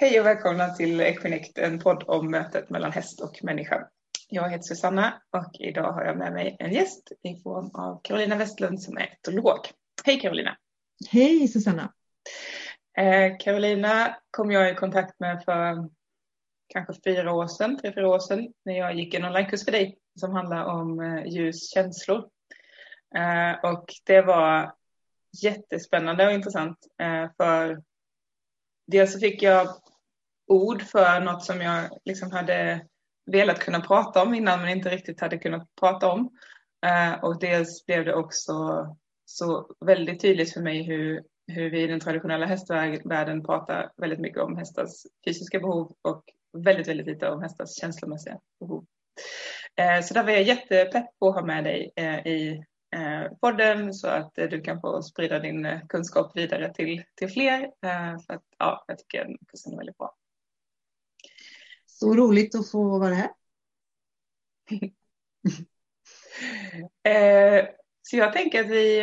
Hej och välkomna till Equinect, en podd om mötet mellan häst och människa. Jag heter Susanna och idag har jag med mig en gäst i form av Carolina Westlund som är etolog. Hej Carolina! Hej Susanna! Eh, Carolina kom jag i kontakt med för kanske fyra år sedan, tre, fyra år sedan, när jag gick en onlinekurs för dig som handlar om eh, ljus känslor. Eh, och det var jättespännande och intressant för dels så fick jag ord för något som jag liksom hade velat kunna prata om innan men inte riktigt hade kunnat prata om. Eh, och dels blev det också så väldigt tydligt för mig hur, hur vi i den traditionella hästvärlden pratar väldigt mycket om hästars fysiska behov och väldigt, väldigt lite om hästars känslomässiga behov. Eh, så där var jag jättepepp på att ha med dig eh, i podden så att du kan få sprida din kunskap vidare till, till fler. För att, ja, jag tycker den kursen är väldigt bra. Så roligt att få vara här. eh, så jag tänker att vi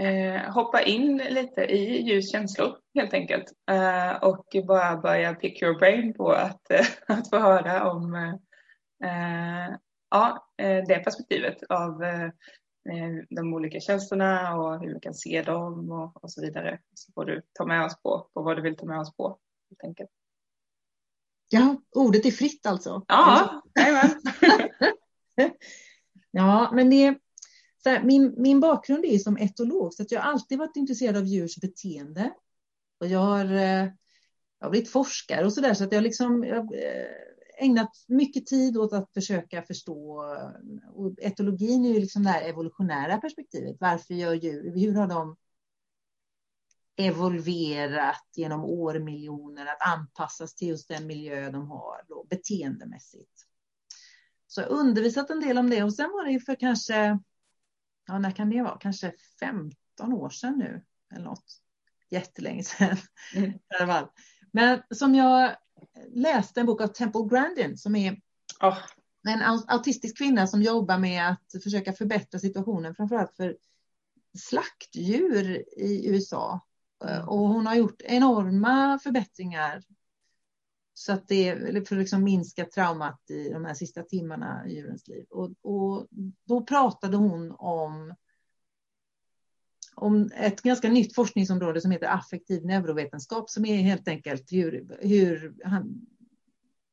eh, hoppar in lite i ljuskänslor helt enkelt. Eh, och bara börja pick your brain på att, eh, att få höra om eh, ja, eh, det perspektivet av eh, eh, de olika känslorna och hur vi kan se dem och, och så vidare. Så får du ta med oss på, på vad du vill ta med oss på. Helt enkelt. Ja, ordet är fritt alltså? Ja, ja, men det, så här, min, min bakgrund är som etolog, så att jag har alltid varit intresserad av djurs beteende. Och jag har, eh, jag har blivit forskare och så där, så att jag liksom jag eh, ägnat mycket tid åt att försöka förstå. Och etologin är ju liksom det här evolutionära perspektivet. Varför gör djur, hur har de evolverat genom årmiljoner att anpassas till just den miljö de har då, beteendemässigt. Så jag har undervisat en del om det och sen var det för kanske, ja när kan det vara, kanske 15 år sedan nu eller något. Jättelänge sedan. Mm. Men som jag läste en bok av Temple Grandin som är oh. en autistisk kvinna som jobbar med att försöka förbättra situationen framförallt för slaktdjur i USA Eh, och hon har gjort enorma förbättringar. Så att det, för att liksom minska traumat i de här sista timmarna i djurens liv. Och, och då pratade hon om om ett ganska nytt forskningsområde som heter affektiv neurovetenskap som är helt enkelt hur, hur,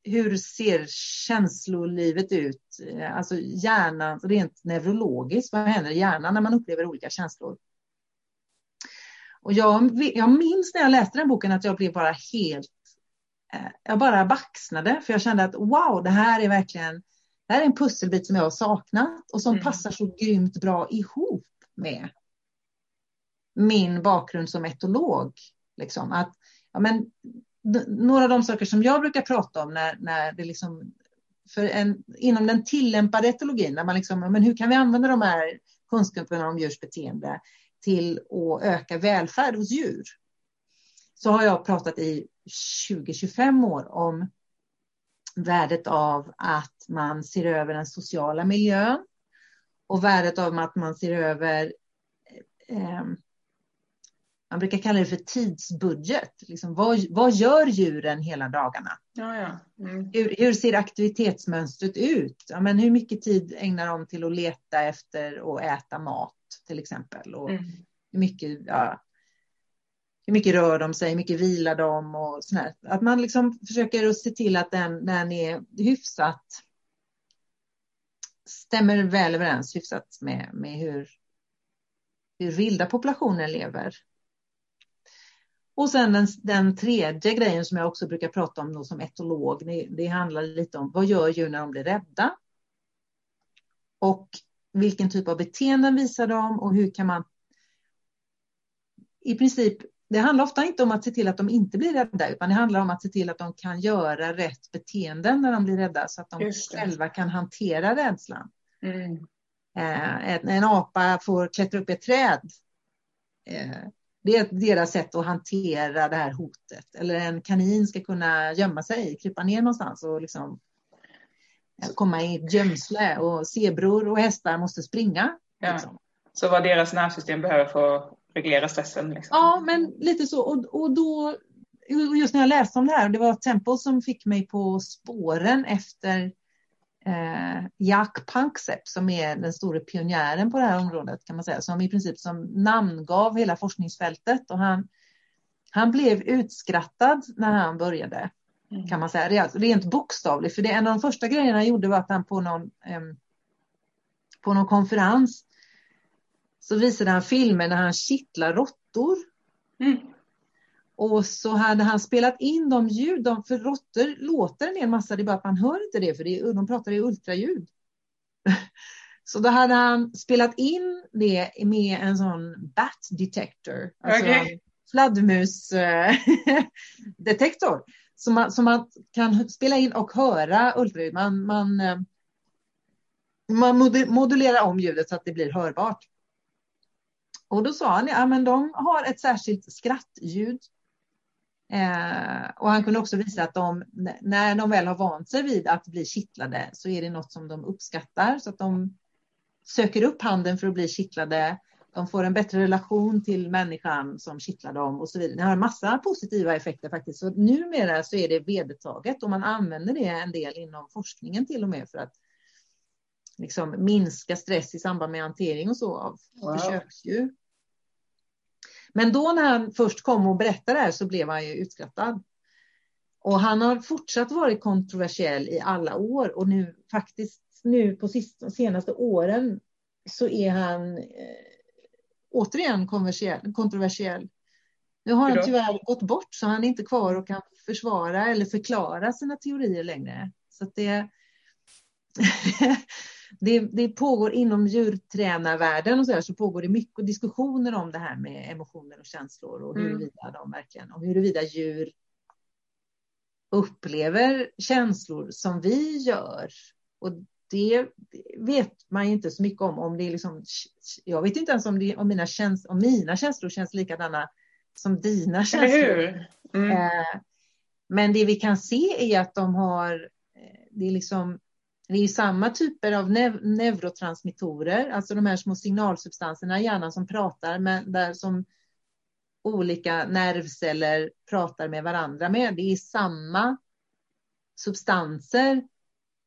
hur ser känslolivet ut? Eh, alltså hjärnan, rent neurologiskt, vad händer i hjärnan när man upplever olika känslor? Och jag, jag minns när jag läste den boken att jag blev bara helt, eh, jag bara baxnade för jag kände att wow, det här är verkligen, det här är en pusselbit som jag har saknat och som mm. passar så grymt bra ihop med min bakgrund som etolog. Liksom. Att, ja, men, några av de saker som jag brukar prata om när, när det liksom, för en, inom den tillämpade etologin, där man liksom, men hur kan vi använda de här kunskaperna om djurs beteende? Till att öka välfärd hos djur så har jag pratat i 20-25 år om värdet av att man ser över den sociala miljön och värdet av att man ser över eh, man brukar kalla det för tidsbudget. Liksom, vad, vad gör djuren hela dagarna? Ja, ja. Mm. Hur, hur, ser aktivitetsmönstret ut? Ja, men hur mycket tid ägnar de till att leta efter och äta mat? Till exempel. Och mm. hur, mycket, ja, hur mycket rör de sig, hur mycket vilar de och sådär. Att man liksom försöker att se till att den, den är hyfsat stämmer väl överens hyfsat med, med hur, hur vilda populationer lever. Och sen den, den, tredje grejen som jag också brukar prata om då som etolog, det, det handlar lite om vad gör djur när de blir rädda? Och vilken typ av beteenden visar de och hur kan man i princip det handlar ofta inte om att se till att de inte blir rädda, utan det handlar om att se till att de kan göra rätt beteenden när de blir rädda, så att de själva kan hantera rädslan. Mm. Eh, en, en, apa får klättra upp i ett träd. Eh, det är deras sätt att hantera det här hotet. Eller en kanin ska kunna gömma sig, krypa ner någonstans och liksom komma i ett gömsle och zebror och hästar måste springa. Ja. Liksom. Så vad deras nervsystem behöver för att reglera stressen? Liksom. Ja, men lite så. Och, och då just när jag läste om det här, det var Temple som fick mig på spåren efter eh, Jack Panksepp som är den stora pionjären på det här området kan man säga, som i princip som namngav hela forskningsfältet och han, han blev utskrattad när han började. Kan man säga, rent bokstavligt. För det en av de första grejerna han gjorde var att han på någon, eh, på någon konferens så visade han filmer när han kittlar råttor. Mm. Och så hade han spelat in de ljud, de, för råttor låter en hel massa, det är bara att man hör inte det för det, de pratar i ultraljud. Så då hade han spelat in det med en sån bat detector, alltså okay. fladdermusdetektor. så, man, så man kan spela in och höra ultraljud. Man, man, eh, man modulerar om ljudet så att det blir hörbart. Och då sa han, ja men de har ett särskilt skrattljud Eh, och han kunde också visa att de, när de väl har vant sig vid att bli kittlade så är det något som de uppskattar så att de söker upp handen för att bli kittlade. De får en bättre relation till människan som kittlar dem och så vidare. Det har en massa positiva effekter faktiskt. Så numera så är det vedertaget och man använder det en del inom forskningen till och med för att liksom minska stress i samband med hantering och så av wow. försöksdjur. Men då när han först kom och berättade det här så blev han ju utskrattad. Och han har fortsatt varit kontroversiell i alla år och nu faktiskt nu på sista, senaste åren så är han eh, återigen kontroversiell. Nu har han tyvärr gått bort så han är inte kvar och kan försvara eller förklara sina teorier längre. Så det, det, det pågår inom djurtränarvärlden och så, här, så pågår det mycket diskussioner om det här med emotioner och känslor och mm. huruvida de verkligen, och huruvida djur upplever känslor som vi gör. Och det vet man inte så mycket om. om det är liksom, jag vet inte ens om, det, om, mina, käns, om mina känslor känns likadana som dina känslor. Mm. Eh, men det vi kan se är att de har, eh, det är liksom det är samma typer av nev neurotransmittorer, alltså de här små signalsubstanserna i hjärnan som pratar, men där som olika nervceller pratar med varandra med. Det är samma substanser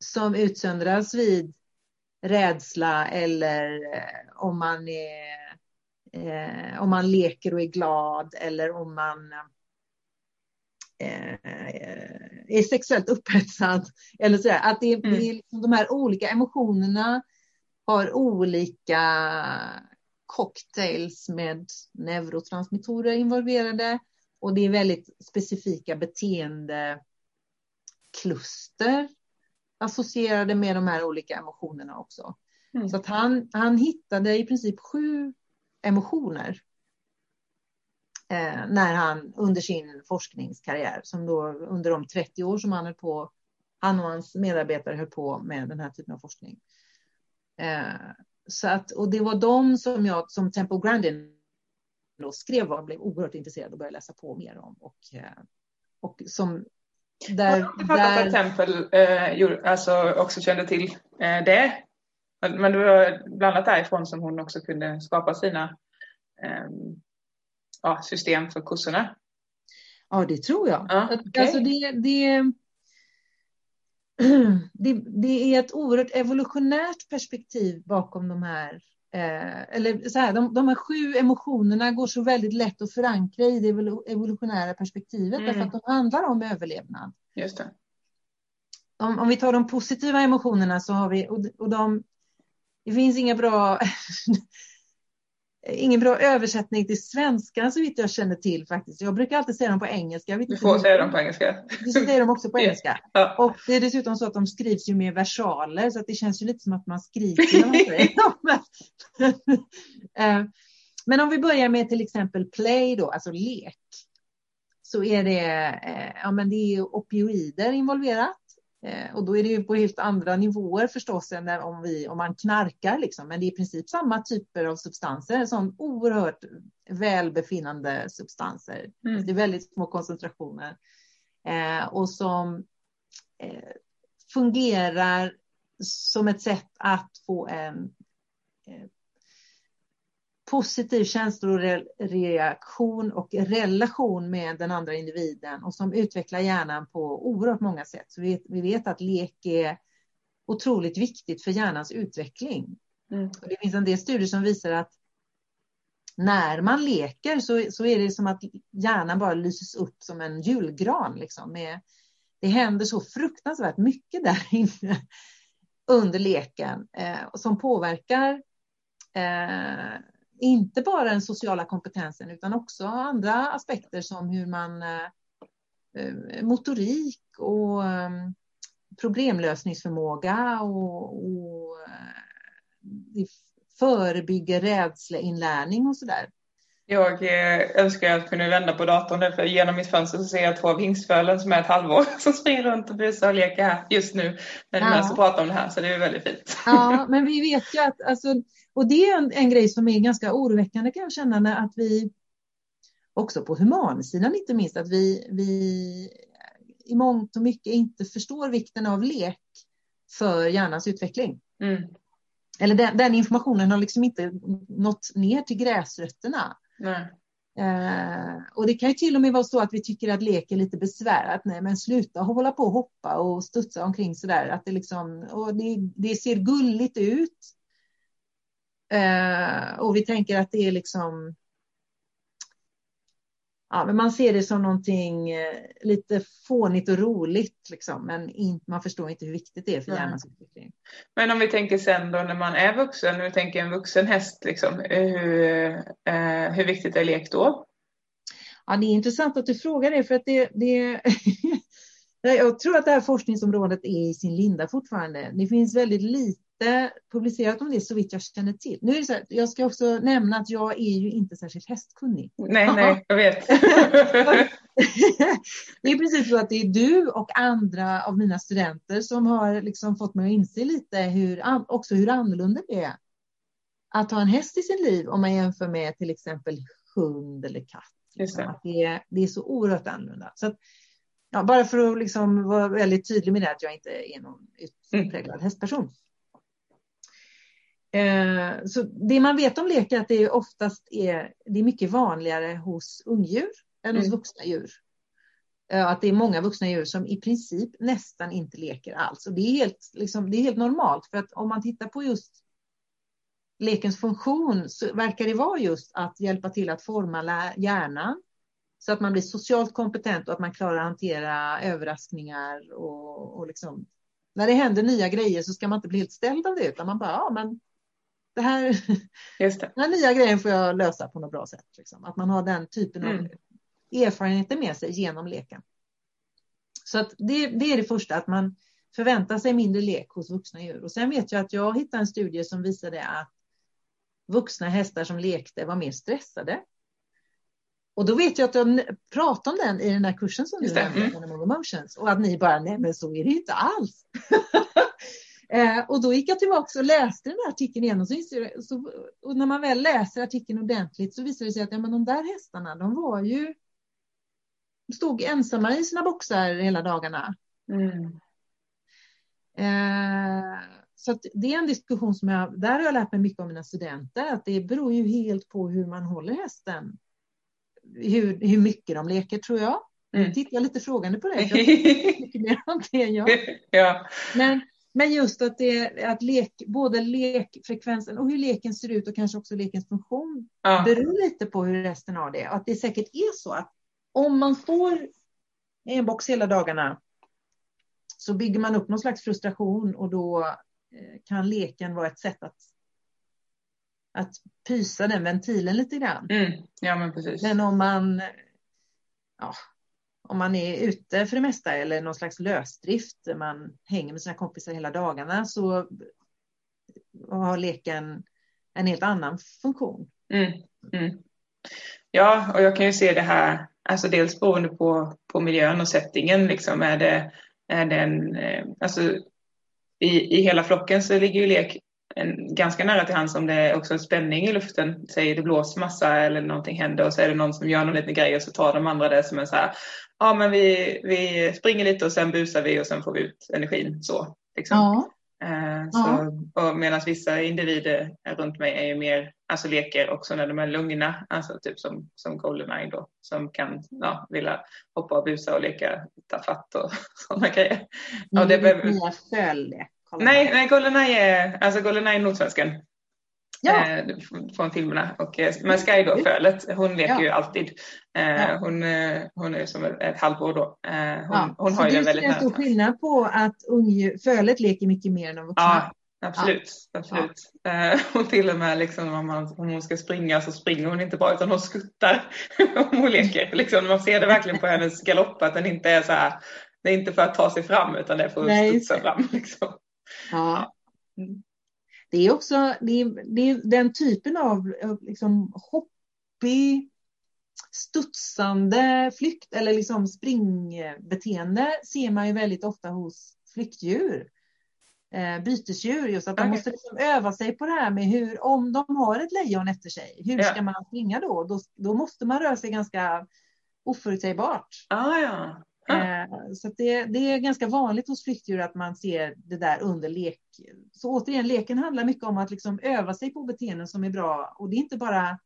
som utsöndras vid rädsla eller eh, om man, är, eh, om man leker och är glad eller om man Eh, är sexuellt upphetsad. Eller så att det, mm. det är liksom de här olika emotionerna har olika cocktails med neurotransmittorer involverade och det är väldigt specifika beteendekluster associerade med de här olika emotionerna också. Mm. Så att han, han hittade i princip sju emotioner eh, när han under sin forskningskarriär, som då under de 30 år som han höll på, han och hans medarbetare höll på med den här typen av forskning. Eh, så att, och det var de som jag som Temple Grandin då skrev och blev oerhört intresserad och började läsa på mer om. Och, eh, och som där, jag har där... att Temple eh, alltså också kände till eh, det. Men det var bland annat därifrån som hon också kunde skapa sina eh, ja, system för kossorna? Ja, det tror jag. Ja, okay. alltså det, det, det, det, är ett oerhört evolutionärt perspektiv bakom de här eh, eller så här, de, de här sju emotionerna går så väldigt lätt att förankra i det evolutionära perspektivet mm. därför att de handlar om överlevnad. Just det. Om, om vi tar de positiva emotionerna så har vi, och, och de, det finns inga bra ingen bra översättning till svenska så vitt jag känner till faktiskt. Jag brukar alltid säga dem på engelska. Du får säga dem på engelska. Du säger dem också på engelska. Ja. Och det är dessutom så att de skrivs ju med versaler så att det känns ju lite som att man skriker när man säger dem. Eh, men om vi börjar med till exempel play då, alltså lek. Så är det, eh, ja men det är opioider involverat. Eh, och då är det ju på helt andra nivåer förstås än om, vi, om man knarkar. Liksom. Men det är i princip samma typer av substanser, som oerhört välbefinnande substanser. Mm. Det är väldigt små koncentrationer. Eh, och som eh, fungerar som ett sätt att få en eh, positiv känsloreaktion och relation med den andra individen och som utvecklar hjärnan på oerhört många sätt. Så vi, vi vet att lek är otroligt viktigt för hjärnans utveckling. Mm. Det finns en del studier som visar att när man leker så, så är det som att hjärnan bara lyses upp som en julgran. Liksom, med, det händer så fruktansvärt mycket där inne under leken eh, som påverkar eh, inte bara den sociala kompetensen utan också andra aspekter som hur man eh, eh, motorik och ehm, problemlösningsförmåga och, och eh, förebygger rädsleinlärning och sådär. Jag eh, önskar att jag kunde vända på datorn nu för genom mitt fönster så ser jag två hingstfölen som är ett halvår som springer runt och busar och leker här just nu när vi ja. pratar om det här så det är väldigt fint. Ja, men vi vet ju att alltså, och det är en, en grej som är ganska oroväckande kan jag känna när att vi också på humansidan inte minst att vi, vi i mångt och mycket inte förstår vikten av lek för hjärnans utveckling. Mm. Eller den, den, informationen har liksom inte nått ner till gräsrötterna. Eh, och det kan ju till och med vara så att vi tycker att lek är lite besvärat. Nej, men sluta hålla på och hoppa och studsa omkring sådär. Att det, liksom, och det, det ser gulligt ut. Eh, och vi tänker att det är liksom ja, men man ser det som någonting eh, lite fånigt och roligt, liksom, men in, man förstår inte hur viktigt det är för mm. hjärnans utveckling. Men om vi tänker sen då när man är vuxen, vi tänker en vuxen häst, liksom, hur, eh, hur viktigt är lek då? Ja, det är intressant att du frågar det, för att det, det jag tror att det här forskningsområdet är i sin linda fortfarande. Det finns väldigt lite inte publicerat om det så vitt jag känner till. Nu är så här, jag ska också nämna att jag är ju inte särskilt hästkunnig. Nej, nej, jag vet. det är precis så att det är du och andra av mina studenter som har liksom fått mig att inse lite hur, också hur annorlunda det är att ha en häst i sin liv om man jämför med till exempel hund eller katt. Liksom. Det. Att det, är, det är så oerhört annorlunda. Så att, ja, bara för att liksom vara väldigt tydlig med det att jag inte är någon utpräglad mm. hästperson. Eh, så det man vet om lek är att det oftast är, det är mycket vanligare hos ungdjur än hos mm. vuxna djur. Eh, att det är många vuxna djur som i princip nästan inte leker alls. Och det är helt, liksom, det är helt normalt för att om man tittar på just lekens funktion så verkar det vara just att hjälpa till att forma hjärnan så att man blir socialt kompetent och att man klarar att hantera överraskningar och, och liksom, när det händer nya grejer så ska man inte bli helt ställd av det utan man bara, ja men det här, Just det. den här nya grejen får jag lösa på något bra sätt. Liksom. Att man har den typen mm. av erfarenheter med sig genom leken. Så att det, det är det första, att man förväntar sig mindre lek hos vuxna djur. Och sen vet jag att jag hittade en studie som visade att vuxna hästar som lekte var mer stressade. Och då vet jag att jag pratade om den i den där kursen som du nämnde, mm. Emotions, och att ni bara, nej men så är det inte alls. Eh, och då gick jag tillbaka och läste den här artikeln igen. Och, så, så, och när man väl läser artikeln ordentligt så visar det sig att ja, men de där hästarna, de var ju stod ensamma i sina boxar hela dagarna. Mm. Eh, så det är en diskussion som jag, där har jag lärt mig mycket om mina studenter, att det beror ju helt på hur man håller hästen. Hur, hur mycket de leker tror jag. Mm. Tittar jag lite frågande på det. Jag mycket mer om det än jag. ja. Men, men just att, det, att lek, både lekfrekvensen och hur leken ser ut och kanske också lekens funktion ja. beror lite på hur resten har det. Och att det säkert är så att om man får en box hela dagarna så bygger man upp någon slags frustration och då eh, kan leken vara ett sätt att, att pysa den ventilen lite grann. Mm. Ja, men, precis. men om man ja, om man är ute för det mesta eller någon slags lösdrift, man hänger med sina kompisar hela dagarna så har leken en helt annan funktion. Mm, mm. Ja, och jag kan ju se det här, alltså dels beroende på, på miljön och settingen, liksom är det, är det en, eh, alltså i, i hela flocken så ligger ju lek en, ganska nära till hands om det är också en spänning i luften. Säg det blåser massa eller någonting händer och så är det någon som gör någon liten grej och så tar de andra det som en så här, ja men vi, vi springer lite och sen busar vi och sen får vi ut energin så. Liksom. Ja. Eh, så, Medan vissa individer runt mig är ju mer, alltså leker också när de är lugna, alltså typ som, som Goldeneye då, som kan ja, vilja hoppa och busa och leka tafatt och sådana grejer. Och det behöver... nya följlek? Nej, nej Goldeneye är, alltså Goldeneye är nordsvensken. Ja. Eh, från filmerna. Och, eh, men Sky då, fölet, hon leker Ja. ju alltid. Eh, Ja. hon, eh, hon är som ett, halvår då. Eh, hon, Ja. hon har ju det väldigt ser en stor nära. skillnad på att ungdjur, fölet leker mycket mer än de vuxna? Ja, absolut. absolut. Eh, och till och med liksom, om, man, om hon ska springa så springer hon inte bara utan hon skuttar om hon leker. Liksom, man ser det verkligen på hennes galopp att den inte är så här, det är inte för att ta sig fram utan det är för att Nej, studsa det. fram. Liksom. Ja. Mm. Det är också det är, det är den typen av liksom hoppig, studsande flykt eller liksom springbeteende ser man ju väldigt ofta hos flyktdjur. Eh, bytesdjur, just att de Okej. måste liksom öva sig på det här med hur, om de har ett lejon efter sig, hur Ja. ska man springa då? då? Då måste man röra sig ganska oförutsägbart. Ah, ja. Ah. Eh, Så det, det är ganska vanligt hos flyktdjur att man ser det där under lek. Så återigen, leken handlar mycket om att liksom öva sig på beteenden som är bra. Och det är inte bara...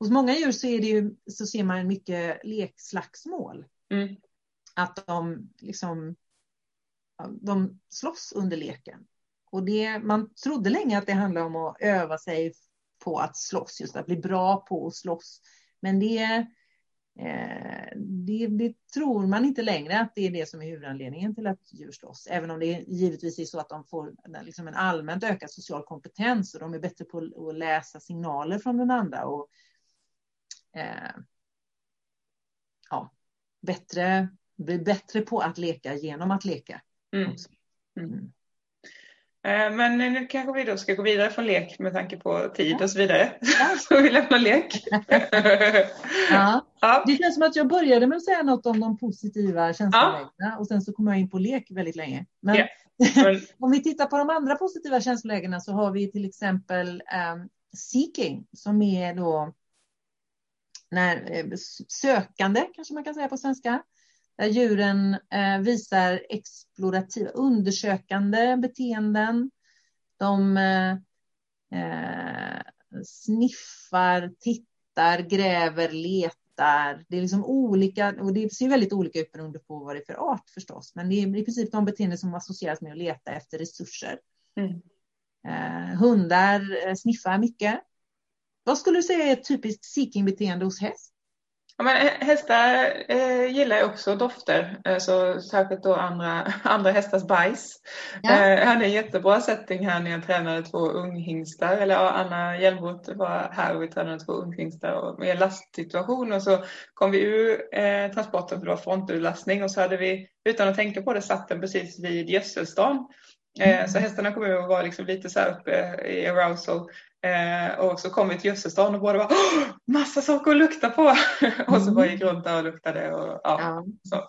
Hos många djur så, är det ju, så ser man mycket lekslagsmål. Mm. Att de liksom de slåss under leken. Och det, man trodde länge att det handlade om att öva sig på att slåss, just att bli bra på att slåss. Men det, det, det tror man inte längre att det är det som är huvudanledningen till att djur slåss. Även om det givetvis är så att de får liksom en allmänt ökad social kompetens och de är bättre på att läsa signaler från den andra. Och, eh, ja, bättre, blir bättre på att leka genom att leka. Mm. också. Mm. Eh, Men nu kanske vi då ska gå vidare från lek med tanke på tid och så vidare. Ja. Så vi lämnar lek. Ja. ja. Det känns som att jag började med att säga något om de positiva känslolägena och sen så kom jag in på lek väldigt länge. Men Ja. Men, om vi tittar på de andra positiva känslolägena så har vi till exempel um, seeking som är då när, eh, sökande kanske man kan säga på svenska. Där djuren eh, visar explorativa, undersökande beteenden. De eh, eh, sniffar, tittar, gräver, letar. Det är liksom olika, och det ser väldigt olika ut beroende på vad det är för art förstås. Men det är i princip de beteenden som associeras med att leta efter resurser. mm. Eh, hundar eh, sniffar mycket. Vad skulle du säga är ett typiskt seeking-beteende hos häst? Ja, men hä- hästar eh, gillar ju också dofter, eh, så särskilt då andra, andra hästars bajs. Ja. Eh, hade en jättebra setting här när jag tränade två unghingstar, eller ja, Anna Hjelmroth var här och vi tränade två unghingstar och med lastsituation och så kom vi ur eh, transporten för det var fronturlastning och så hade vi utan att tänka på det satt den precis vid gödselstaden. Eh, så hästarna kom ur och var liksom lite så här uppe i arousal. Eh, och så kom vi till gödselstaden och båda var Åh, massa saker att lukta på. och så bara gick runt där och luktade. Och, ja. Ja. så.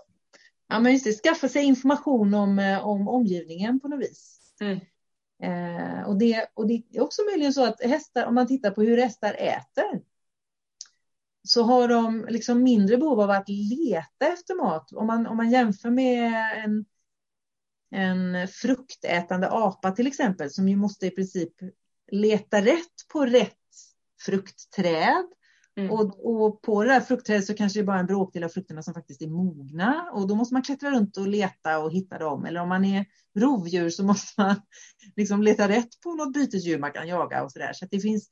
Ja, men just det, skaffa sig information om, eh, om omgivningen på något vis. Mm. Eh, och, det, och det är också möjligen så att hästar, om man tittar på hur hästar äter, så har de liksom mindre behov av att leta efter mat. Om man, om man jämför med en, en fruktätande apa till exempel, som ju måste i princip leta rätt på rätt fruktträd. Mm. Och, och på det här fruktträdet så kanske det är bara en bråkdel av frukterna som faktiskt är mogna. Och då måste man klättra runt och leta och hitta dem. Eller om man är rovdjur så måste man liksom leta rätt på något bytesdjur man kan jaga och sådär. Så att det finns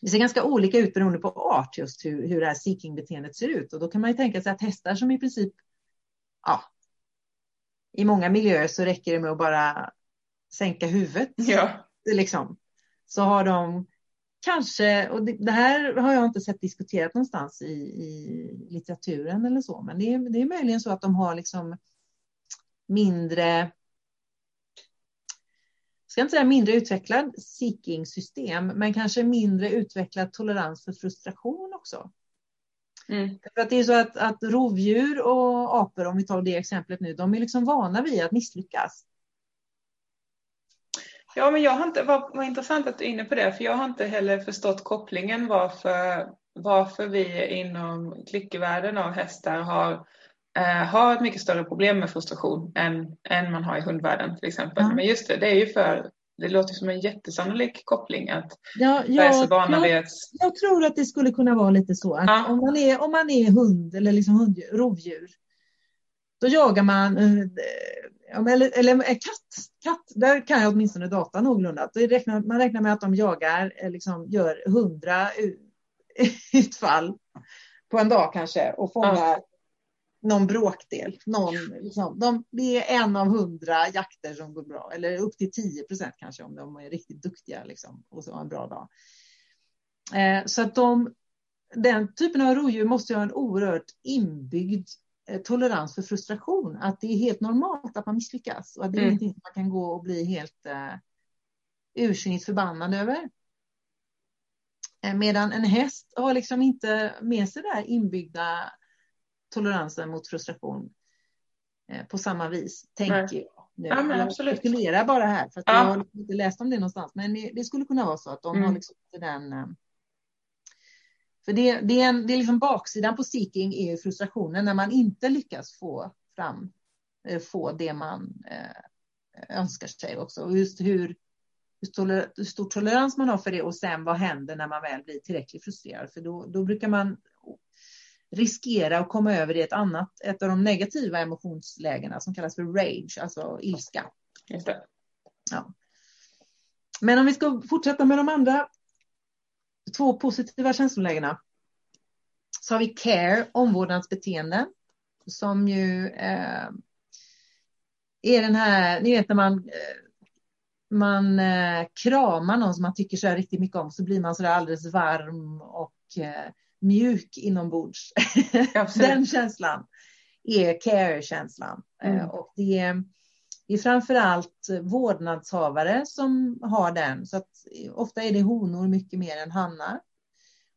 det ser ganska olika ut beroende på art just hur, hur det här seeking-beteendet ser ut. Och då kan man ju tänka sig att hästar som i princip, ja, i många miljöer så räcker det med att bara sänka huvudet Ja. Liksom, så har de kanske, och det, det här har jag inte sett diskuterat någonstans i, i litteraturen eller så, men det är, det är möjligen så att de har liksom mindre, ska inte säga mindre utvecklad seeking-system, men kanske mindre utvecklad tolerans för frustration också. Mm. För att det är så att, att rovdjur och apor, om vi tar det exemplet nu, de är liksom vana vid att misslyckas. Ja, men jag har inte, vad, vad intressant att du är inne på det, för jag har inte heller förstått kopplingen varför, varför vi inom klyckevärlden av hästar har eh, har ett mycket större problem med frustration än, än man har i hundvärlden till exempel. Ja. Men just det, det är ju för det låter som en jättesannolik koppling att Ja, jag jag, vid att... jag tror att det skulle kunna vara lite så att Ja. om, man är, om man är hund eller liksom hunddjur, rovdjur, då jagar man, eh, eller, eller katt, katt, där kan jag åtminstone data någorlunda. Räknar, man räknar med att de jagar, eh, liksom gör hundra utfall på en dag kanske och fångar någon bråkdel. Någon, liksom, de, det är en av hundra jakter som går bra, eller upp till 10 procent kanske om de är riktigt duktiga liksom, och så har en bra dag. Eh, så att de, den typen av rovdjur måste ju ha en oerhört inbyggd tolerans för frustration. Att det är helt normalt att man misslyckas och att det är Mm. ingenting man kan gå och bli helt eh, ursinnigt förbannad över. Eh, Medan en häst har liksom inte med sig den inbyggda toleransen mot frustration eh, på samma vis, tänker Nej. jag. Nu. Ja, men jag absolut. spekulerar bara här, för Ja. jag har liksom inte läst om det någonstans, men det, det skulle kunna vara så att de Mm. har liksom den... För det, det, är en, det är liksom baksidan på seeking är frustrationen när man inte lyckas få fram, eh, få det man eh, önskar sig också. Och just hur, hur, toler, hur stor tolerans man har för det och sen vad händer när man väl blir tillräckligt frustrerad. För då, då brukar man riskera att komma över i ett annat, ett av de negativa emotionslägena som kallas för rage, alltså ilska. Det. Men om vi ska fortsätta med de andra två positiva känslolägena så har vi care, omvårdnadsbeteende, som ju eh, är den här, ni vet när man, eh, man eh, kramar någon som man tycker så här riktigt mycket om så blir man så där alldeles varm och eh, mjuk inombords. Den känslan är care-känslan. Mm. Eh, Och det är, det är framför allt vårdnadshavare som har den. Så att ofta är det honor mycket mer än hannar.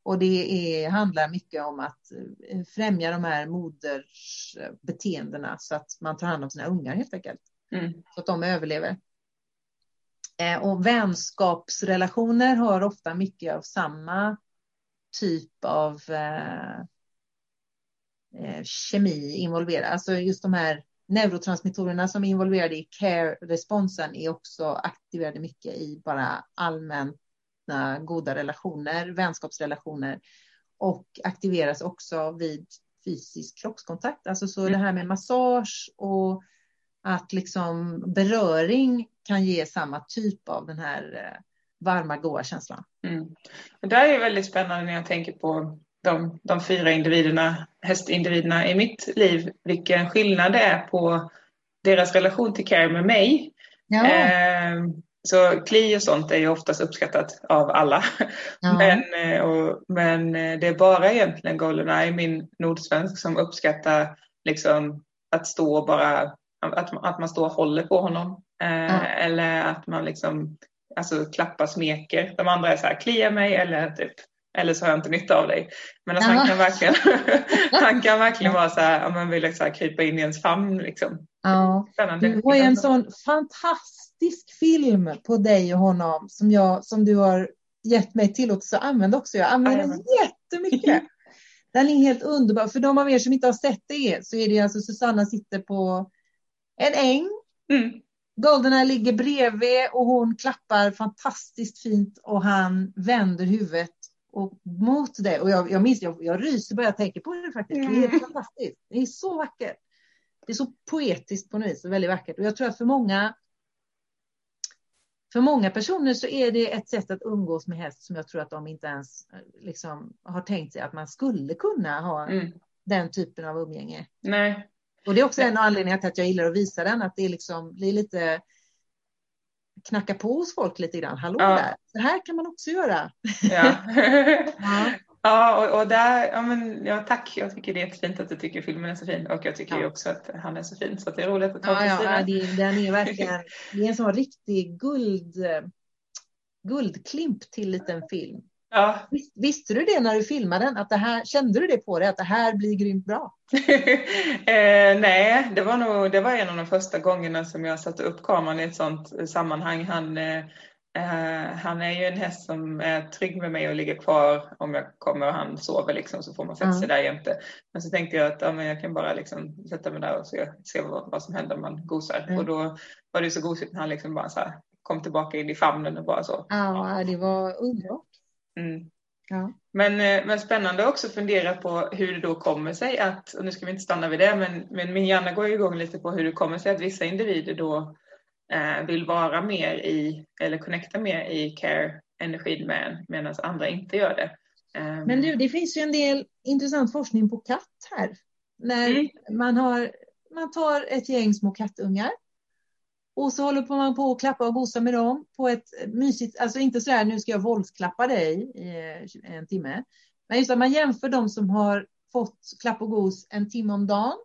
Och det är, handlar mycket om att eh, främja de här modersbeteendena så att man tar hand om sina ungar helt enkelt. Mm. Så att de överlever. Eh, Och vänskapsrelationer har ofta mycket av samma typ av eh, eh, kemi involverad. Alltså just de här neurotransmittorerna som är involverade i care-responsen är också aktiverade mycket i bara allmänna goda relationer, vänskapsrelationer och aktiveras också vid fysisk kroppskontakt. Alltså så det här med massage och att liksom beröring kan ge samma typ av den här eh, varma, goa känslan. Mm. Det här är väldigt spännande när jag tänker på de, de fyra individerna, hästindividerna i mitt liv, vilken skillnad det är på deras relation till care med mig. Ja, Eh, så kli och sånt är ju oftast uppskattat av alla. ja. Men, eh, och, men eh, det är bara egentligen Goldeneye, min nordsvensk, som uppskattar liksom att stå bara, att, att man står och håller på honom. Eh, Ja. Eller att man liksom alltså, klappar, smeker. De andra är så här, klia mig eller typ eller så har jag inte nytta av dig. Men att Ja. han kan verkligen, han kan verkligen vara så här, man vill liksom krypa in i ens famn. Liksom. ja. Spännande. Du har ju en sån fantastisk film på dig och honom som, jag, som du har gett mig tillåtelse att använda också. Jag använder den jättemycket. Den är helt underbar. För de av er som inte har sett det så är det alltså Susanna sitter på en äng. Mm. Goldeneye ligger bredvid och hon klappar fantastiskt fint och han vänder huvudet och mot det. Och jag, jag minns, jag, jag ryser bara jag tänker på det faktiskt. Det är Mm. fantastiskt. Det är så vackert. Det är så poetiskt på något vis och väldigt vackert. Och jag tror att för många för många personer så är det ett sätt att umgås med häst som jag tror att de inte ens eh, liksom, har tänkt sig att man skulle kunna ha Mm. den typen av umgänge. Nej, Och det är också en av anledningarna till att jag gillar att visa den, att det är liksom, det är lite knacka på hos folk lite grann. Hallå Ja. där, så här kan man också göra. ja. Ja. Ja, och, och där, ja, men, ja tack. Jag tycker det är jättefint att du tycker filmen är så fin och jag tycker Ja. också att han är så fin så att det är roligt att ta Ja, ja, det, den är verkligen, det är en sån riktig guld, guldklimp till liten film. Ja. Vis- Visste du det när du filmade den? Att det här, kände du det på dig, att det här blir grymt bra? eh, nej, det var nog det var en av de första gångerna som jag satte upp kameran i ett sånt sammanhang. Han, eh, Uh, han är ju en häst som är trygg med mig och ligger kvar om jag kommer och han sover liksom så får man sätta sig mm. där jämte. Men så tänkte jag att ja, men jag kan bara liksom sätta mig där och se, se vad, vad som händer om man gosar. Mm. Och då var det så gosigt när han liksom bara så här, kom tillbaka in i famnen och bara så. Ja, det var underbart. Mm. Ja. Men, eh, men spännande också att fundera på hur det då kommer sig att, och nu ska vi inte stanna vid det, men, men min hjärna går igång lite på hur det kommer sig att vissa individer då eh, vill vara mer i, eller connecta mer i care-energin med medan andra inte gör det. Um, men du, det finns ju en del intressant forskning på katt här. När mm. man, har, man tar ett gäng små kattungar och så håller man på att klappa och gosa med dem på ett mysigt, alltså inte så här nu ska jag våldsklappa dig i en timme. Men just att man jämför de som har fått klapp och gos en timme om dagen.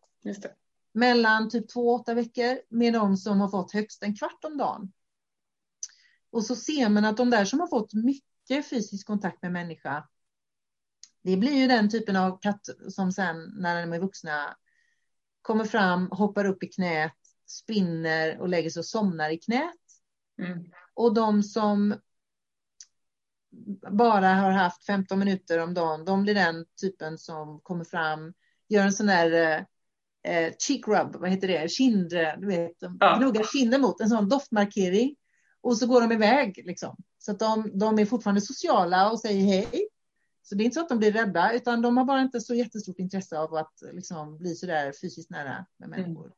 Mellan typ två och åtta veckor med de som har fått högst en kvart om dagen. Och så ser man att de där som har fått mycket fysisk kontakt med människa. Det blir ju den typen av katt som sen när de är vuxna kommer fram, hoppar upp i knät, spinner och lägger sig och somnar i knät. Mm. Och de som bara har haft 15 minuter om dagen, de blir den typen som kommer fram, gör en sån där eh, cheek rub, vad heter det, kind, du vet, ja. gnuggar kinden mot en sån doftmarkering. Och så går de iväg liksom. Så att de, de är fortfarande sociala och säger hej. Så det är inte så att de blir rädda, utan de har bara inte så jättestort intresse av att liksom, bli så där fysiskt nära med mm. människor. Mm.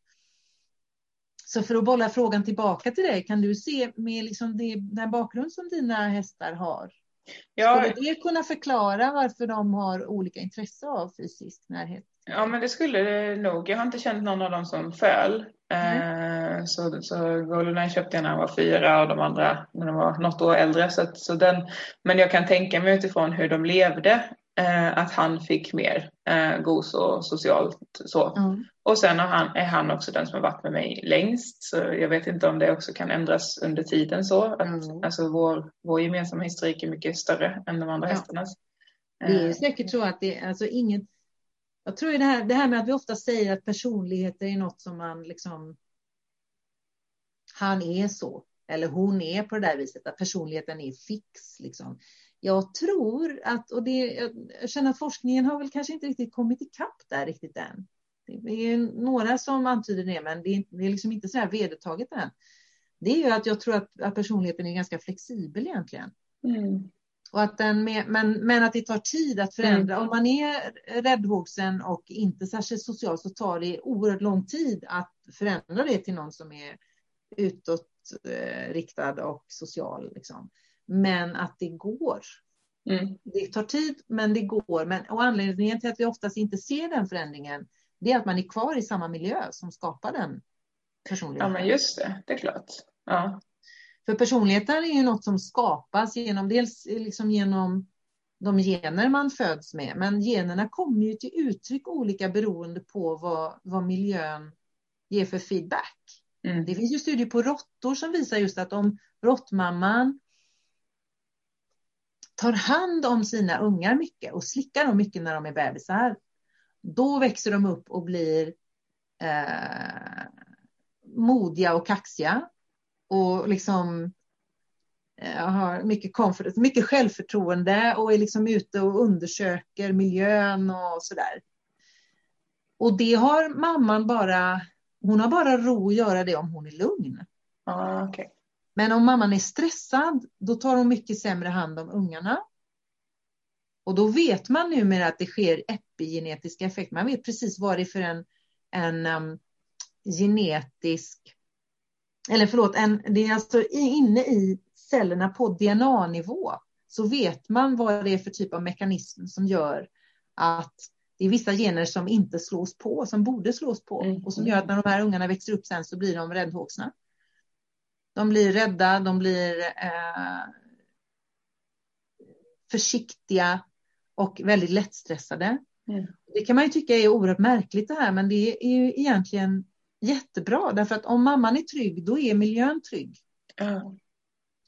Så för att bolla frågan tillbaka till dig, kan du se med liksom det, den bakgrund som dina hästar har? Ja. Skulle det kunna förklara varför de har olika intresse av fysisk närhet? Ja, men det skulle det nog. Jag har inte känt någon av dem som föll. Mm. Eh, så, så Golden köpte jag när han var fyra och de andra när de var något år äldre. Så, så den, men jag kan tänka mig utifrån hur de levde eh, att han fick mer eh, gos och socialt så. Mm. Och sen är han, är han också den som har varit med mig längst. Så jag vet inte om det också kan ändras under tiden så. Att, mm. Alltså vår, vår gemensamma historik är mycket större än de andra ja. hästarnas. Det är eh. säkert så att det alltså inget. Jag tror det här, det här med att vi ofta säger att personligheter är något som man liksom. Han är så eller hon är på det där viset att personligheten är fix liksom. Jag tror att, och det, jag känner att forskningen har väl kanske inte riktigt kommit ikapp där riktigt än. Det är några som antyder det, men det är, det är liksom inte så här vedertaget än. Det är ju att jag tror att, att personligheten är ganska flexibel egentligen. Mm. Och att den med, men, men att det tar tid att förändra. Mm. Om man är räddhågsen och inte särskilt social så tar det oerhört lång tid att förändra det till någon som är utåtriktad och social. Liksom. Men att det går. Mm. Det tar tid, men det går. Men, och anledningen till att vi oftast inte ser den förändringen, det är att man är kvar i samma miljö som skapar den personligheten. Ja, men just det, det är klart. Ja. För personligheten är ju något som skapas genom, dels liksom genom de gener man föds med, men generna kommer ju till uttryck olika beroende på vad, vad miljön ger för feedback. Mm. Det finns ju studier på råttor som visar just att om råttmamman tar hand om sina ungar mycket och slickar dem mycket när de är bebisar, då växer de upp och blir eh, modiga och kaxiga och liksom eh, har mycket, comfort, mycket självförtroende och är liksom ute och undersöker miljön och sådär. Och det har mamman bara, hon har bara ro att göra det om hon är lugn. Ah, okay. Men om mamman är stressad, då tar hon mycket sämre hand om ungarna. Och då vet man numera att det sker epigenetiska effekter. Man vet precis vad det är för en, en um, genetisk, eller förlåt, en, det är alltså inne i cellerna på DNA-nivå så vet man vad det är för typ av mekanism som gör att det är vissa gener som inte slås på, som borde slås på mm. och som gör att när de här ungarna växer upp sen så blir de räddhågsna. De blir rädda, de blir eh, försiktiga och väldigt lättstressade. Mm. Det kan man ju tycka är oerhört märkligt det här, men det är ju egentligen jättebra därför att om mamman är trygg, då är miljön trygg. Mm.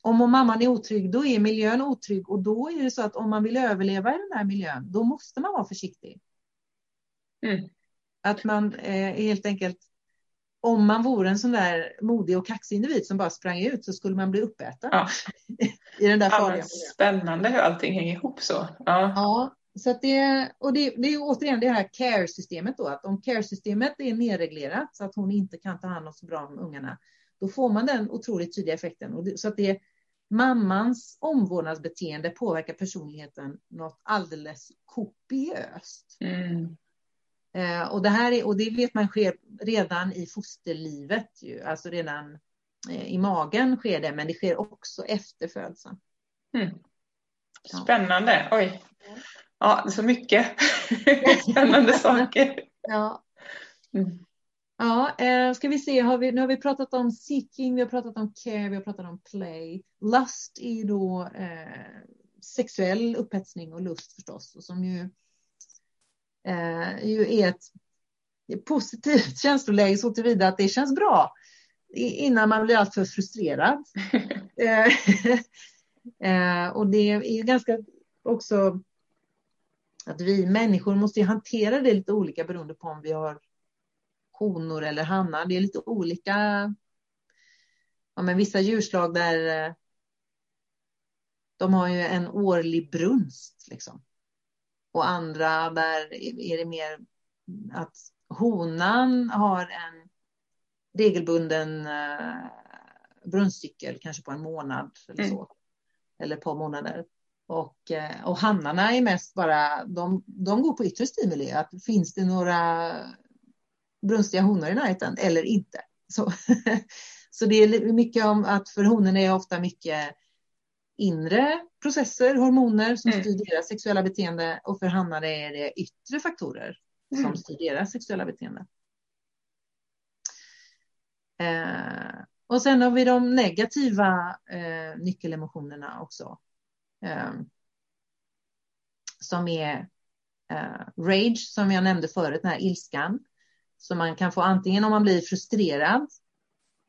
Om, om mamman är otrygg, då är miljön otrygg och då är det så att om man vill överleva i den här miljön, då måste man vara försiktig. Mm. Att man eh, helt enkelt om man vore en sån där modig och kaxig individ som bara sprang ut så skulle man bli uppäten. Ja. I den där Ja, farliga men spännande hur allting hänger ihop så. Ja. Ja, så det, och det, det är återigen det här care-systemet då, att om care-systemet är nedreglerat så att hon inte kan ta hand om så bra om ungarna, då får man den otroligt tydliga effekten. Och det, så att det mammans omvårdnadsbeteende påverkar personligheten något alldeles kopiöst. Mm. Eh, och, det här är, och det vet man sker redan i fosterlivet, ju. alltså redan eh, i magen sker det, men det sker också efter födseln. Mm. Spännande. Oj. Ja, så mycket spännande saker. Ja. Mm. Ja, eh, ska vi se, har vi, nu har vi pratat om seeking, vi har pratat om care, vi har pratat om play. Lust är då eh, sexuell upphetsning och lust förstås, och som ju, eh, ju är ett positivt känsloläge så tillvida att det känns bra innan man blir alltför frustrerad. Eh, eh, och det är ganska också att vi människor måste hantera det lite olika beroende på om vi har honor eller hannar. Det är lite olika. Ja, men vissa djurslag där eh, de har ju en årlig brunst liksom. Och andra där är det mer att honan har en regelbunden uh, brunstcykel, kanske på en månad eller så. Mm. Eller ett par månader. Och, uh, och hannarna är mest bara, de, de går på yttre stimuli. Att finns det några brunstiga honor i närheten eller inte? Så, så det är mycket om att för honorna är ofta mycket inre processer, hormoner som mm. styr deras sexuella beteende och för hannar är det yttre faktorer mm. som styr deras sexuella beteende. Eh, och sen har vi de negativa eh, nyckelemotionerna också. Eh, som är eh, rage, som jag nämnde förut, den här ilskan. Som man kan få antingen om man blir frustrerad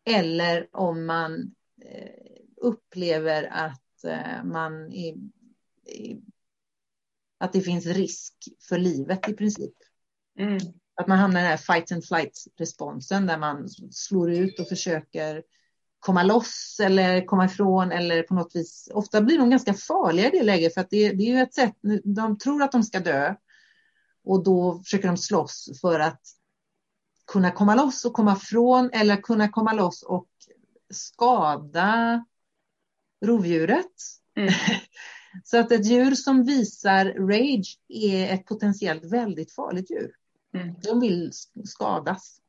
eller om man eh, upplever att eh, man är, att det finns risk för livet i princip. Mm. Att man hamnar i den här fight and flight-responsen där man slår ut och försöker komma loss eller komma ifrån eller på något vis. Ofta blir de ganska farliga i det läget för att det, det är ju ett sätt, de tror att de ska dö och då försöker de slåss för att kunna komma loss och komma från eller kunna komma loss och skada rovdjuret. Mm. Så att ett djur som visar rage är ett potentiellt väldigt farligt djur. Mm. De vill skadas.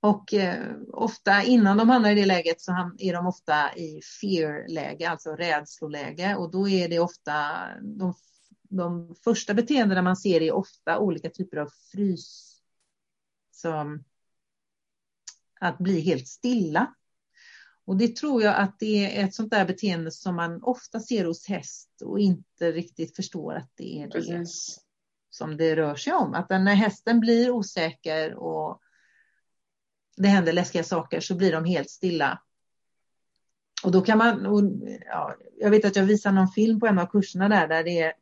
Och eh, ofta innan de hamnar i det läget så är de ofta i fear-läge, alltså rädsloläge. Och då är det ofta de, de första beteendena man ser är ofta olika typer av frys. Som att bli helt stilla. Och det tror jag att det är ett sånt där beteende som man ofta ser hos häst och inte riktigt förstår att det är Precis. det som det rör sig om. Att när hästen blir osäker och det händer läskiga saker så blir de helt stilla. Och då kan man, och, ja, jag vet att jag visar någon film på en av kurserna där, där det är,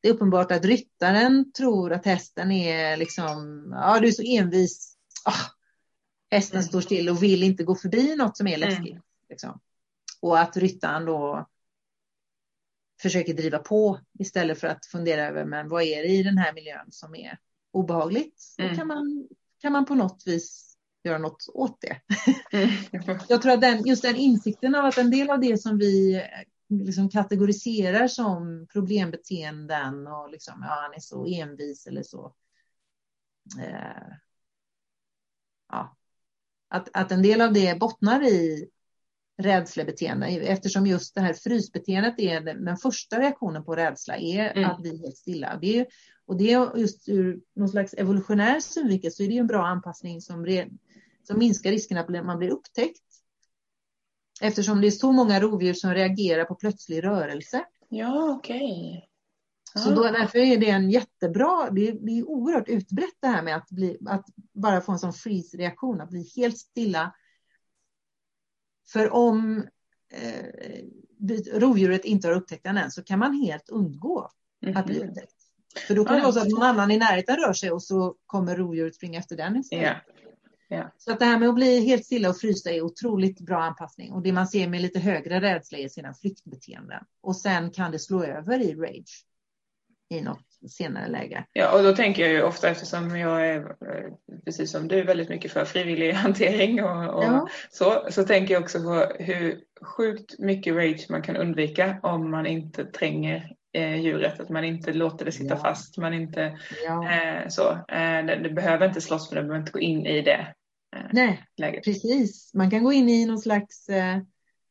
det är uppenbart att ryttaren tror att hästen är liksom, ja du är så envis. Oh, hästen mm. står still och vill inte gå förbi något som är läskigt. Mm. Liksom. Och att ryttaren då försöker driva på istället för att fundera över men vad är det i den här miljön som är obehagligt. Mm. Då kan man, kan man på något vis göra något åt det. Mm. Jag tror att den, just den insikten av att en del av det som vi liksom kategoriserar som problembeteenden och liksom, ja, han är så envis eller så. Eh, ja, att, att en del av det bottnar i rädslebeteende eftersom just det här frysbeteendet är den, första reaktionen på rädsla är mm. att bli helt stilla. Det är, och det är just ur någon slags evolutionär synvinkel så är det en bra anpassning som, re, som minskar risken att man blir upptäckt. Eftersom det är så många rovdjur som reagerar på plötslig rörelse. Ja, okej. Okay. Så då, därför är det en jättebra, det är, det är oerhört utbrett det här med att, bli, att bara få en sån freeze-reaktion, att bli helt stilla för om eh, rovdjuret inte har upptäckt den än så kan man helt undgå mm. att bli mhm. upptäckt. För då kan det vara så att någon annan i närheten rör sig och så kommer rovdjuret springa efter den istället. Yeah. Ja. Så att det här med att bli helt stilla och frysa är otroligt bra anpassning. Och det man ser med lite högre rädsla är sina flyktbeteenden. Och sen kan det slå över i rage i något senare läge. Ja, och då tänker jag ju ofta eftersom jag är eh, precis som du väldigt mycket för frivillig hantering och, och Ja. så, så tänker jag också på hur sjukt mycket rage man kan undvika om man inte tränger eh, djuret, att man inte låter det sitta Ja. fast, man inte Ja. eh, så. Eh, det, det behöver inte slåss för det, behöver inte gå in i det eh, Nej, läget. precis. Man kan gå in i någon slags eh,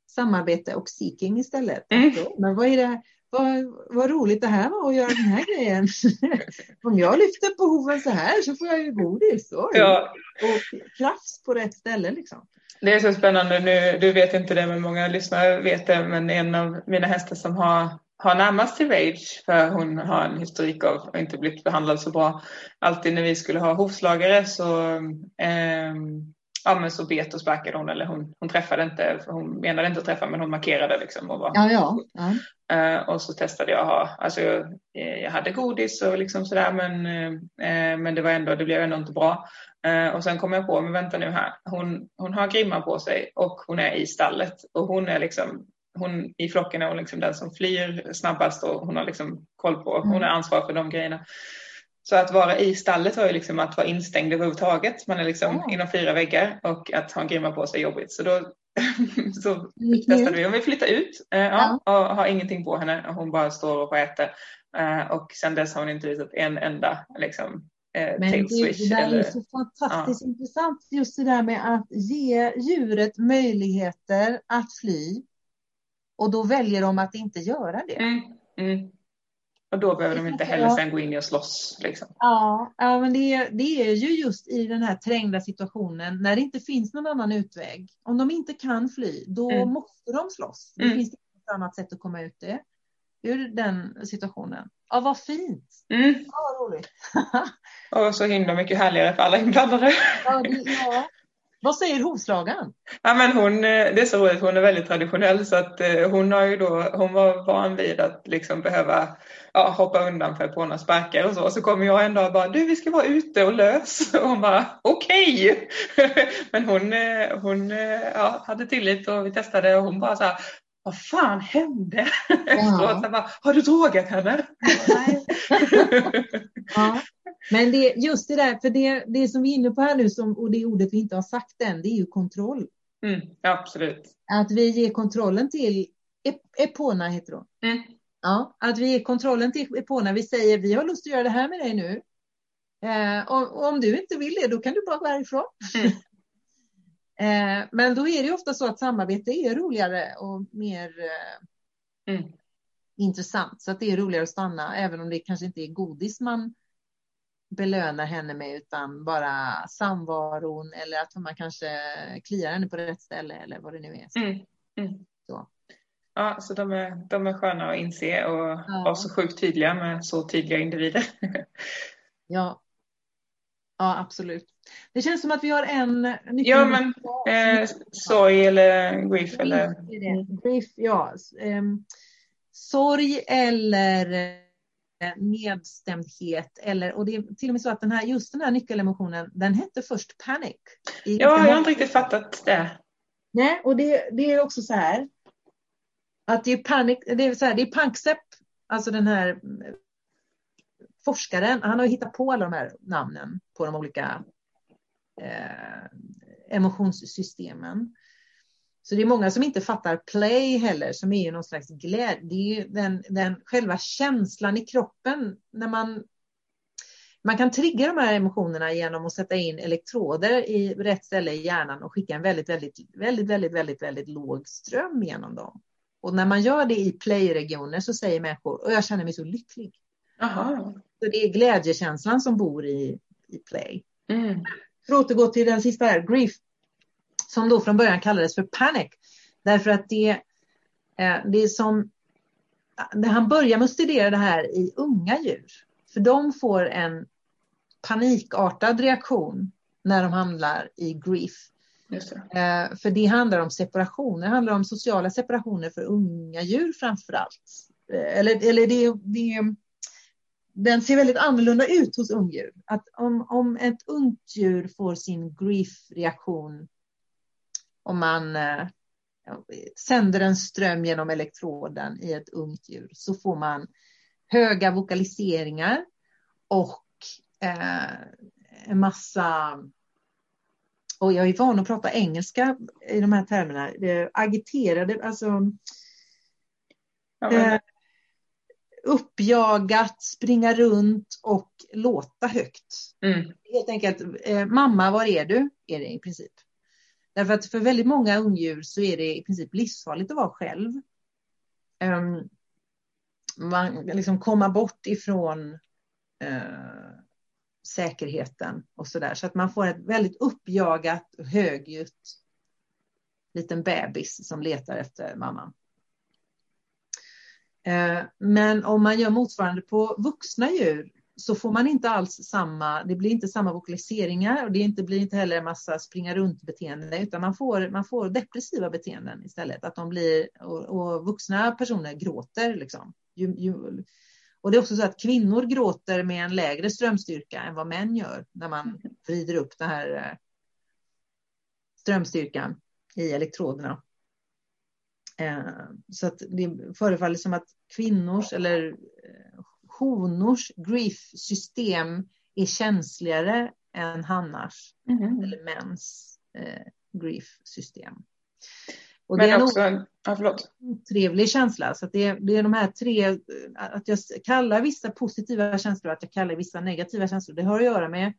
samarbete och seeking istället. Mm. Men vad är det? Vad, vad roligt det här var att göra den här grejen. Om jag lyfter på hoven så här så får jag ju godis. Oj. Ja, Och krafts på rätt ställe liksom. Det är så spännande nu. Du vet inte det, men många lyssnare vet det. Men en av mina hästar som har, har närmast till rage, för hon har en historik av att inte blivit behandlad så bra. Alltid när vi skulle ha hovslagare så, ehm, ja, men så bet och sparkade hon. Eller hon, hon träffade inte, hon menade inte att träffa, men hon markerade liksom. Och var, Ja, ja. ja. Eh, och så testade jag att ha, alltså jag, eh, jag hade godis och liksom sådär men, eh, men det var ändå, det blev ändå inte bra. Eh, och sen kom jag på, men vänta nu här, hon, hon har grimma på sig och hon är i stallet och hon är liksom, hon i flocken är hon liksom den som flyr snabbast och hon har liksom koll på, hon är ansvarig för de grejerna. Så att vara i stallet var ju liksom att vara instängd överhuvudtaget. Man är liksom Ja. inom fyra väggar och att ha en grimma på sig är jobbigt. Så då så testade vi om vi flyttar ut eh, ja, och har ingenting på henne. Hon bara står och äter. Eh, och sen dess har hon inte visat en enda liksom, eh, Men tail det, swish. det där eller, är så fantastiskt intressant, just det där med att ge djuret möjligheter att fly. Och då väljer de att inte göra det. mm, mm. Och då behöver de inte heller sen gå in i och slåss. Liksom. Ja, ja men det, är- det är ju just i den här trängda situationen när det inte finns någon annan utväg. Om de inte kan fly, då Mm. måste de slåss. Det Mm. finns inget annat sätt att komma ut det, ur den situationen. Ja, vad fint. Mm. Ja, vad roligt. Och så himla mycket härligare för alla inblandade. ja, det, ja. Vad säger hovslagaren? Ja, men hon, eh, det är så roligt, hon är väldigt traditionell så att eh, hon har ju då, hon var van vid att liksom behöva ja, hoppa undan för på några sparkar och så. Så kommer jag en dag och bara, du vi ska vara ute och lös. Och hon bara, okej. Men hon, eh, hon ja, hade tillit och vi testade och hon bara så här, vad fan hände? Efteråt, så bara, har du drogat henne? Nej. Ja. Men det, just det där, för det, det som vi är inne på här nu, som, och det ordet vi inte har sagt än, det är ju kontroll. Mm, absolut. Att vi ger kontrollen till Ep- Epona, heter hon. Mm. Ja, att vi ger kontrollen till Epona. Vi säger, vi har lust att göra det här med dig nu. Eh, och, och om du inte vill det, då kan du bara gå härifrån. Mm. eh, men då är det ju ofta så att samarbete är roligare och mer eh, Mm. intressant. Så att det är roligare att stanna, även om det kanske inte är godis man belönar henne med, utan bara samvaron eller att man kanske kliar henne på rätt ställe eller vad det nu är. Mm. Mm. Så. Ja, så de är, de är sköna att inse och Ja. vara så sjukt tydliga med så tydliga individer. Ja. ja, absolut. Det känns som att vi har en. Ja, men eh, sorg eller grief eller... Grief, det. Grief, ja. Ehm, sorg eller nedstämdhet. Eller, och det är till och med så att den här, just den här nyckelemotionen, den hette först panic. Ja, jag har inte riktigt fattat det. Nej, och det, det är också så här. Att det är panic, det är så här, det är Panksepp, alltså den här mm, forskaren, han har ju hittat på alla de här namnen på de olika eh, emotionssystemen. Så det är många som inte fattar play heller, som är ju någon slags glädje. Det är ju den, den själva känslan i kroppen när man man kan trigga de här emotionerna genom att sätta in elektroder i rätt ställe i hjärnan och skicka en väldigt, väldigt, väldigt, väldigt, väldigt, väldigt låg ström genom dem. Och när man gör det i play-regioner så säger människor, och jag känner mig så lycklig. Jaha. Så det är glädjekänslan som bor i, i play. Mm. För att återgå till den sista här, grief, som då från början kallades för panic. Därför att det, eh, det är som, han börjar med att studera det här i unga djur. För de får en panikartad reaktion när de hamnar i grief. Det. Eh, för det handlar om separationer, det handlar om sociala separationer för unga djur framför allt. Eh, eller eller det, det, den ser väldigt annorlunda ut hos ungdjur. Att om, om ett ungt djur får sin grief-reaktion om man eh, sänder en ström genom elektroden i ett ungt djur så får man höga vokaliseringar och eh, en massa och jag är van att prata engelska i de här termerna, agiterade, alltså ja, eh, uppjagat, springa runt och låta högt. Mm. Helt enkelt, mamma var är du? Är det i princip. Därför att för väldigt många ungdjur så är det i princip livsfarligt att vara själv. man man liksom komma bort ifrån eh, säkerheten och så där. Så att man får ett väldigt uppjagat, högljutt liten bebis som letar efter mamman. Eh, men om man gör motsvarande på vuxna djur så får man inte alls samma, det blir inte samma vokaliseringar och det inte, blir inte heller en massa springa runt beteende utan man får, man får depressiva beteenden istället. Att de blir, och, och vuxna personer gråter liksom. Ju, ju, och det är också så att kvinnor gråter med en lägre strömstyrka än vad män gör när man vrider upp den här eh, strömstyrkan i elektroderna. Eh, så att det förefaller som att kvinnors eller eh, honors grief-system är känsligare än hannars mm. eller mäns eh, grief-system. Och Men det är också en ja, förlåt. trevlig känsla. Så det, är, det är de här tre, att jag kallar vissa positiva känslor, att jag kallar vissa negativa känslor, det har att göra med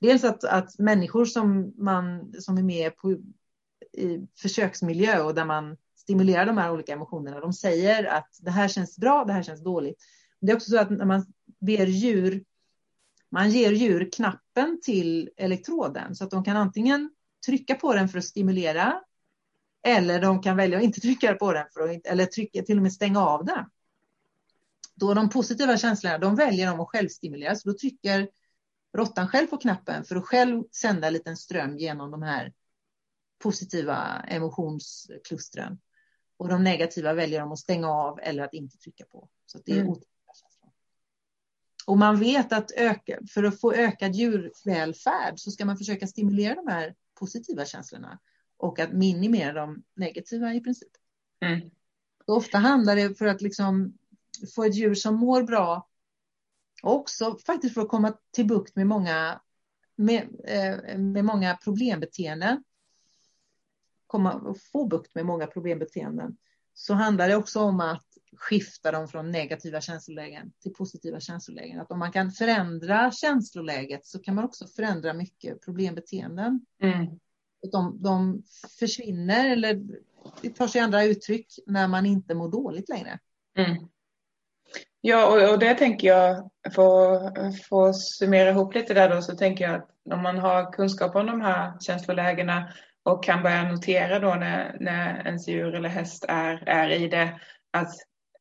dels att, att människor som, man, som är med på, i försöksmiljö och där man stimulerar de här olika emotionerna, de säger att det här känns bra, det här känns dåligt. Det är också så att när man ber djur, man ger djur knappen till elektroden så att de kan antingen trycka på den för att stimulera eller de kan välja att inte trycka på den för att, eller trycka, till och med stänga av den. Då de positiva känslorna, de väljer de att självstimulera, så då trycker råttan själv på knappen för att själv sända en liten ström genom de här positiva emotionsklustren. Och de negativa väljer de att stänga av eller att inte trycka på. Så det är mm. Och man vet att öka, för att få ökad djurvälfärd så ska man försöka stimulera de här positiva känslorna och att minimera de negativa i princip. Mm. Ofta handlar det för att liksom få ett djur som mår bra och också faktiskt för att komma till bukt med många, med, eh, med många problembeteenden. Komma, få bukt med många problembeteenden. Så handlar det också om att skifta dem från negativa känslolägen till positiva känslolägen. Att om man kan förändra känsloläget så kan man också förändra mycket problembeteenden. Mm. De, de försvinner eller det tar sig andra uttryck när man inte mår dåligt längre. Mm. Ja, och, och det tänker jag, för att summera ihop lite där då, så tänker jag att om man har kunskap om de här känslolägena och kan börja notera då när, när ens djur eller häst är, är i det, att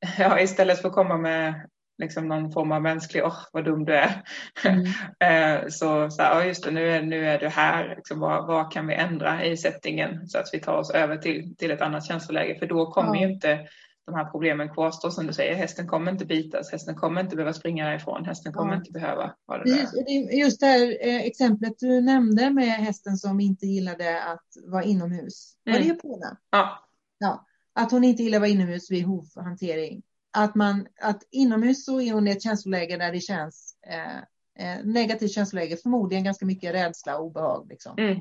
ja, istället för att komma med liksom någon form av mänsklig, åh oh, vad dum du är. Mm. Eh, så, så ja just det, nu är, nu är du här, liksom, vad, vad kan vi ändra i settingen så att vi tar oss över till, till ett annat känsloläge? För då kommer ja. ju inte de här problemen kvarstå som du säger. Hästen kommer inte bitas, hästen kommer inte behöva springa därifrån, hästen kommer ja. inte behöva ha det där. Just det här eh, exemplet du nämnde med hästen som inte gillade att vara inomhus. Var mm. det Pona? Ja. ja att hon inte gillar att vara inomhus vid hovhantering. Att, man, att inomhus så är hon i ett känsloläge där det känns eh, eh, negativt känsloläge, förmodligen ganska mycket rädsla och obehag. Liksom. Mm.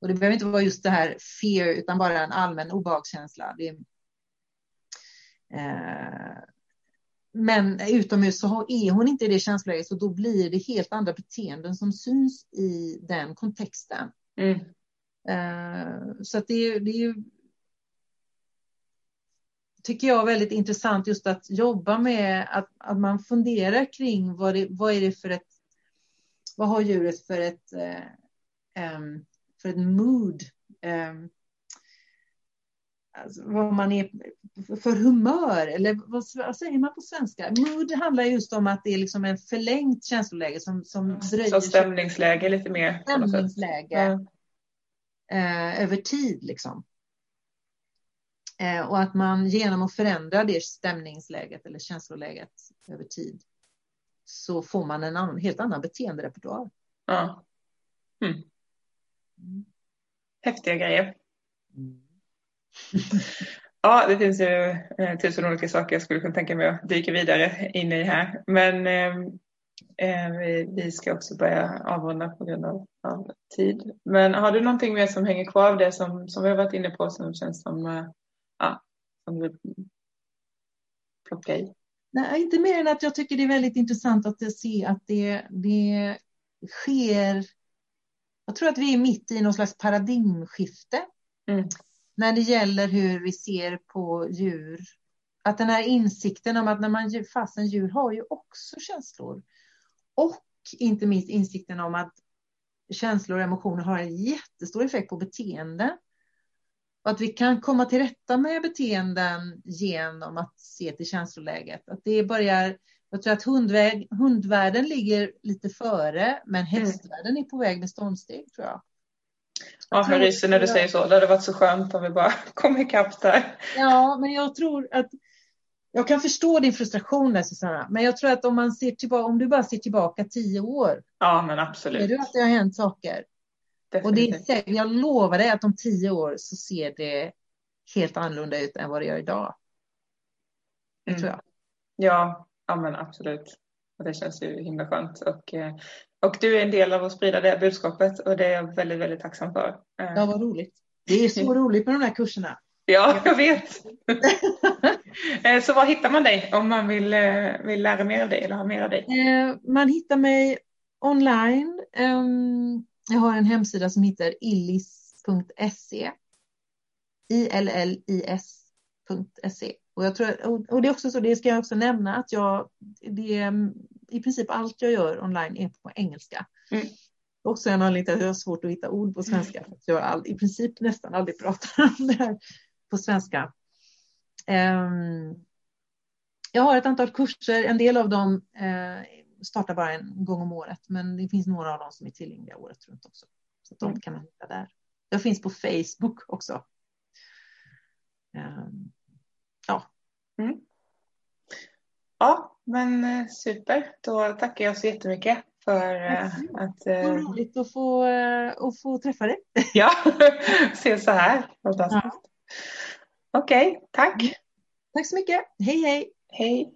Och det behöver inte vara just det här fear, utan bara en allmän obehagskänsla. Det, eh, men utomhus så är hon inte i det känsloläget, så då blir det helt andra beteenden som syns i den kontexten. Mm. Eh, så det, det är ju tycker jag väldigt intressant just att jobba med att, att man funderar kring vad, det, vad är det för ett, vad har djuret för ett, eh, för ett mood, um, alltså vad man är för humör, eller vad, vad, säger man på svenska? Mood handlar just om att det är liksom en förlängt känsloläge som, som dröjer. Så stämningsläge lite mer. Stämningsläge. Ja. Eh, över tid liksom. Eh, och att man genom att förändra det stämningsläget eller känsloläget över tid så får man en annan, helt annan beteenderepertoar. Ja. Mm. Häftiga grejer. Mm. ja, det finns ju eh, tusen olika saker jag skulle kunna tänka mig att dyka vidare in i här. Men ehm, eh, vi, vi, ska också börja avrunda på grund av, av, tid. Men har du någonting mer som hänger kvar av det som, som vi har varit inne på som känns som, eh, ja, som du plocka i? Nej, inte mer än att jag tycker det är väldigt intressant att se att det, det sker. Jag tror att vi är mitt i någon slags paradigmskifte mm. när det gäller hur vi ser på djur. Att den här insikten om att när man fastän djur har ju också känslor. Och inte minst insikten om att känslor och emotioner har en jättestor effekt på beteende. Och att vi kan komma till rätta med beteenden genom att se till känsloläget. Att det börjar, jag tror att hundväg, hundvärlden ligger lite före, men mm. hästvärlden är på väg med stormsteg tror jag. Ja, jag ryser när du säger så. Det hade varit så skönt om vi bara kom ikapp där. Ja, men jag tror att jag kan förstå din frustration där Susanna, men jag tror att om man ser tillbaka, om du bara ser tillbaka tio år. Ja, men absolut. Ser du att det har hänt saker? Definitivt. Och det är, jag lovar dig att om tio år så ser det helt annorlunda ut än vad det gör idag. Det mm. tror jag. Ja, ja men absolut. Och det känns ju himla skönt. Och, eh, och du är en del av att sprida det budskapet och det är jag väldigt, väldigt tacksam för. Eh. Ja, vad roligt. Det är så roligt med de här kurserna. Ja, jag vet. Eh, så var hittar man dig om man vill, vill lära mer av dig eller ha mer av dig? Man hittar mig online. Jag har en hemsida som heter illis.se. I-L-L-I-S.se. Och, jag tror, och det är också så, det ska jag också nämna, att jag, det, i princip allt jag gör online är på engelska. Mm. Också en anledning till att jag har svårt att hitta ord på svenska. För jag all, i princip nästan aldrig pratar om det här på svenska. Um, jag har ett antal kurser, en del av dem uh, startar bara en gång om året, men det finns några av dem som är tillgängliga året runt också. Så de mm. kan man hitta där. Jag finns på Facebook också. Um, ja. Mm. Ja, men eh, super. Då tackar jag så jättemycket för uh, att... Uh... Vad roligt att få, att få träffa dig. ja, se så här. Fantastiskt. Ja. Okej, okay, tack. Tack så mycket. Hej, hej. Hej.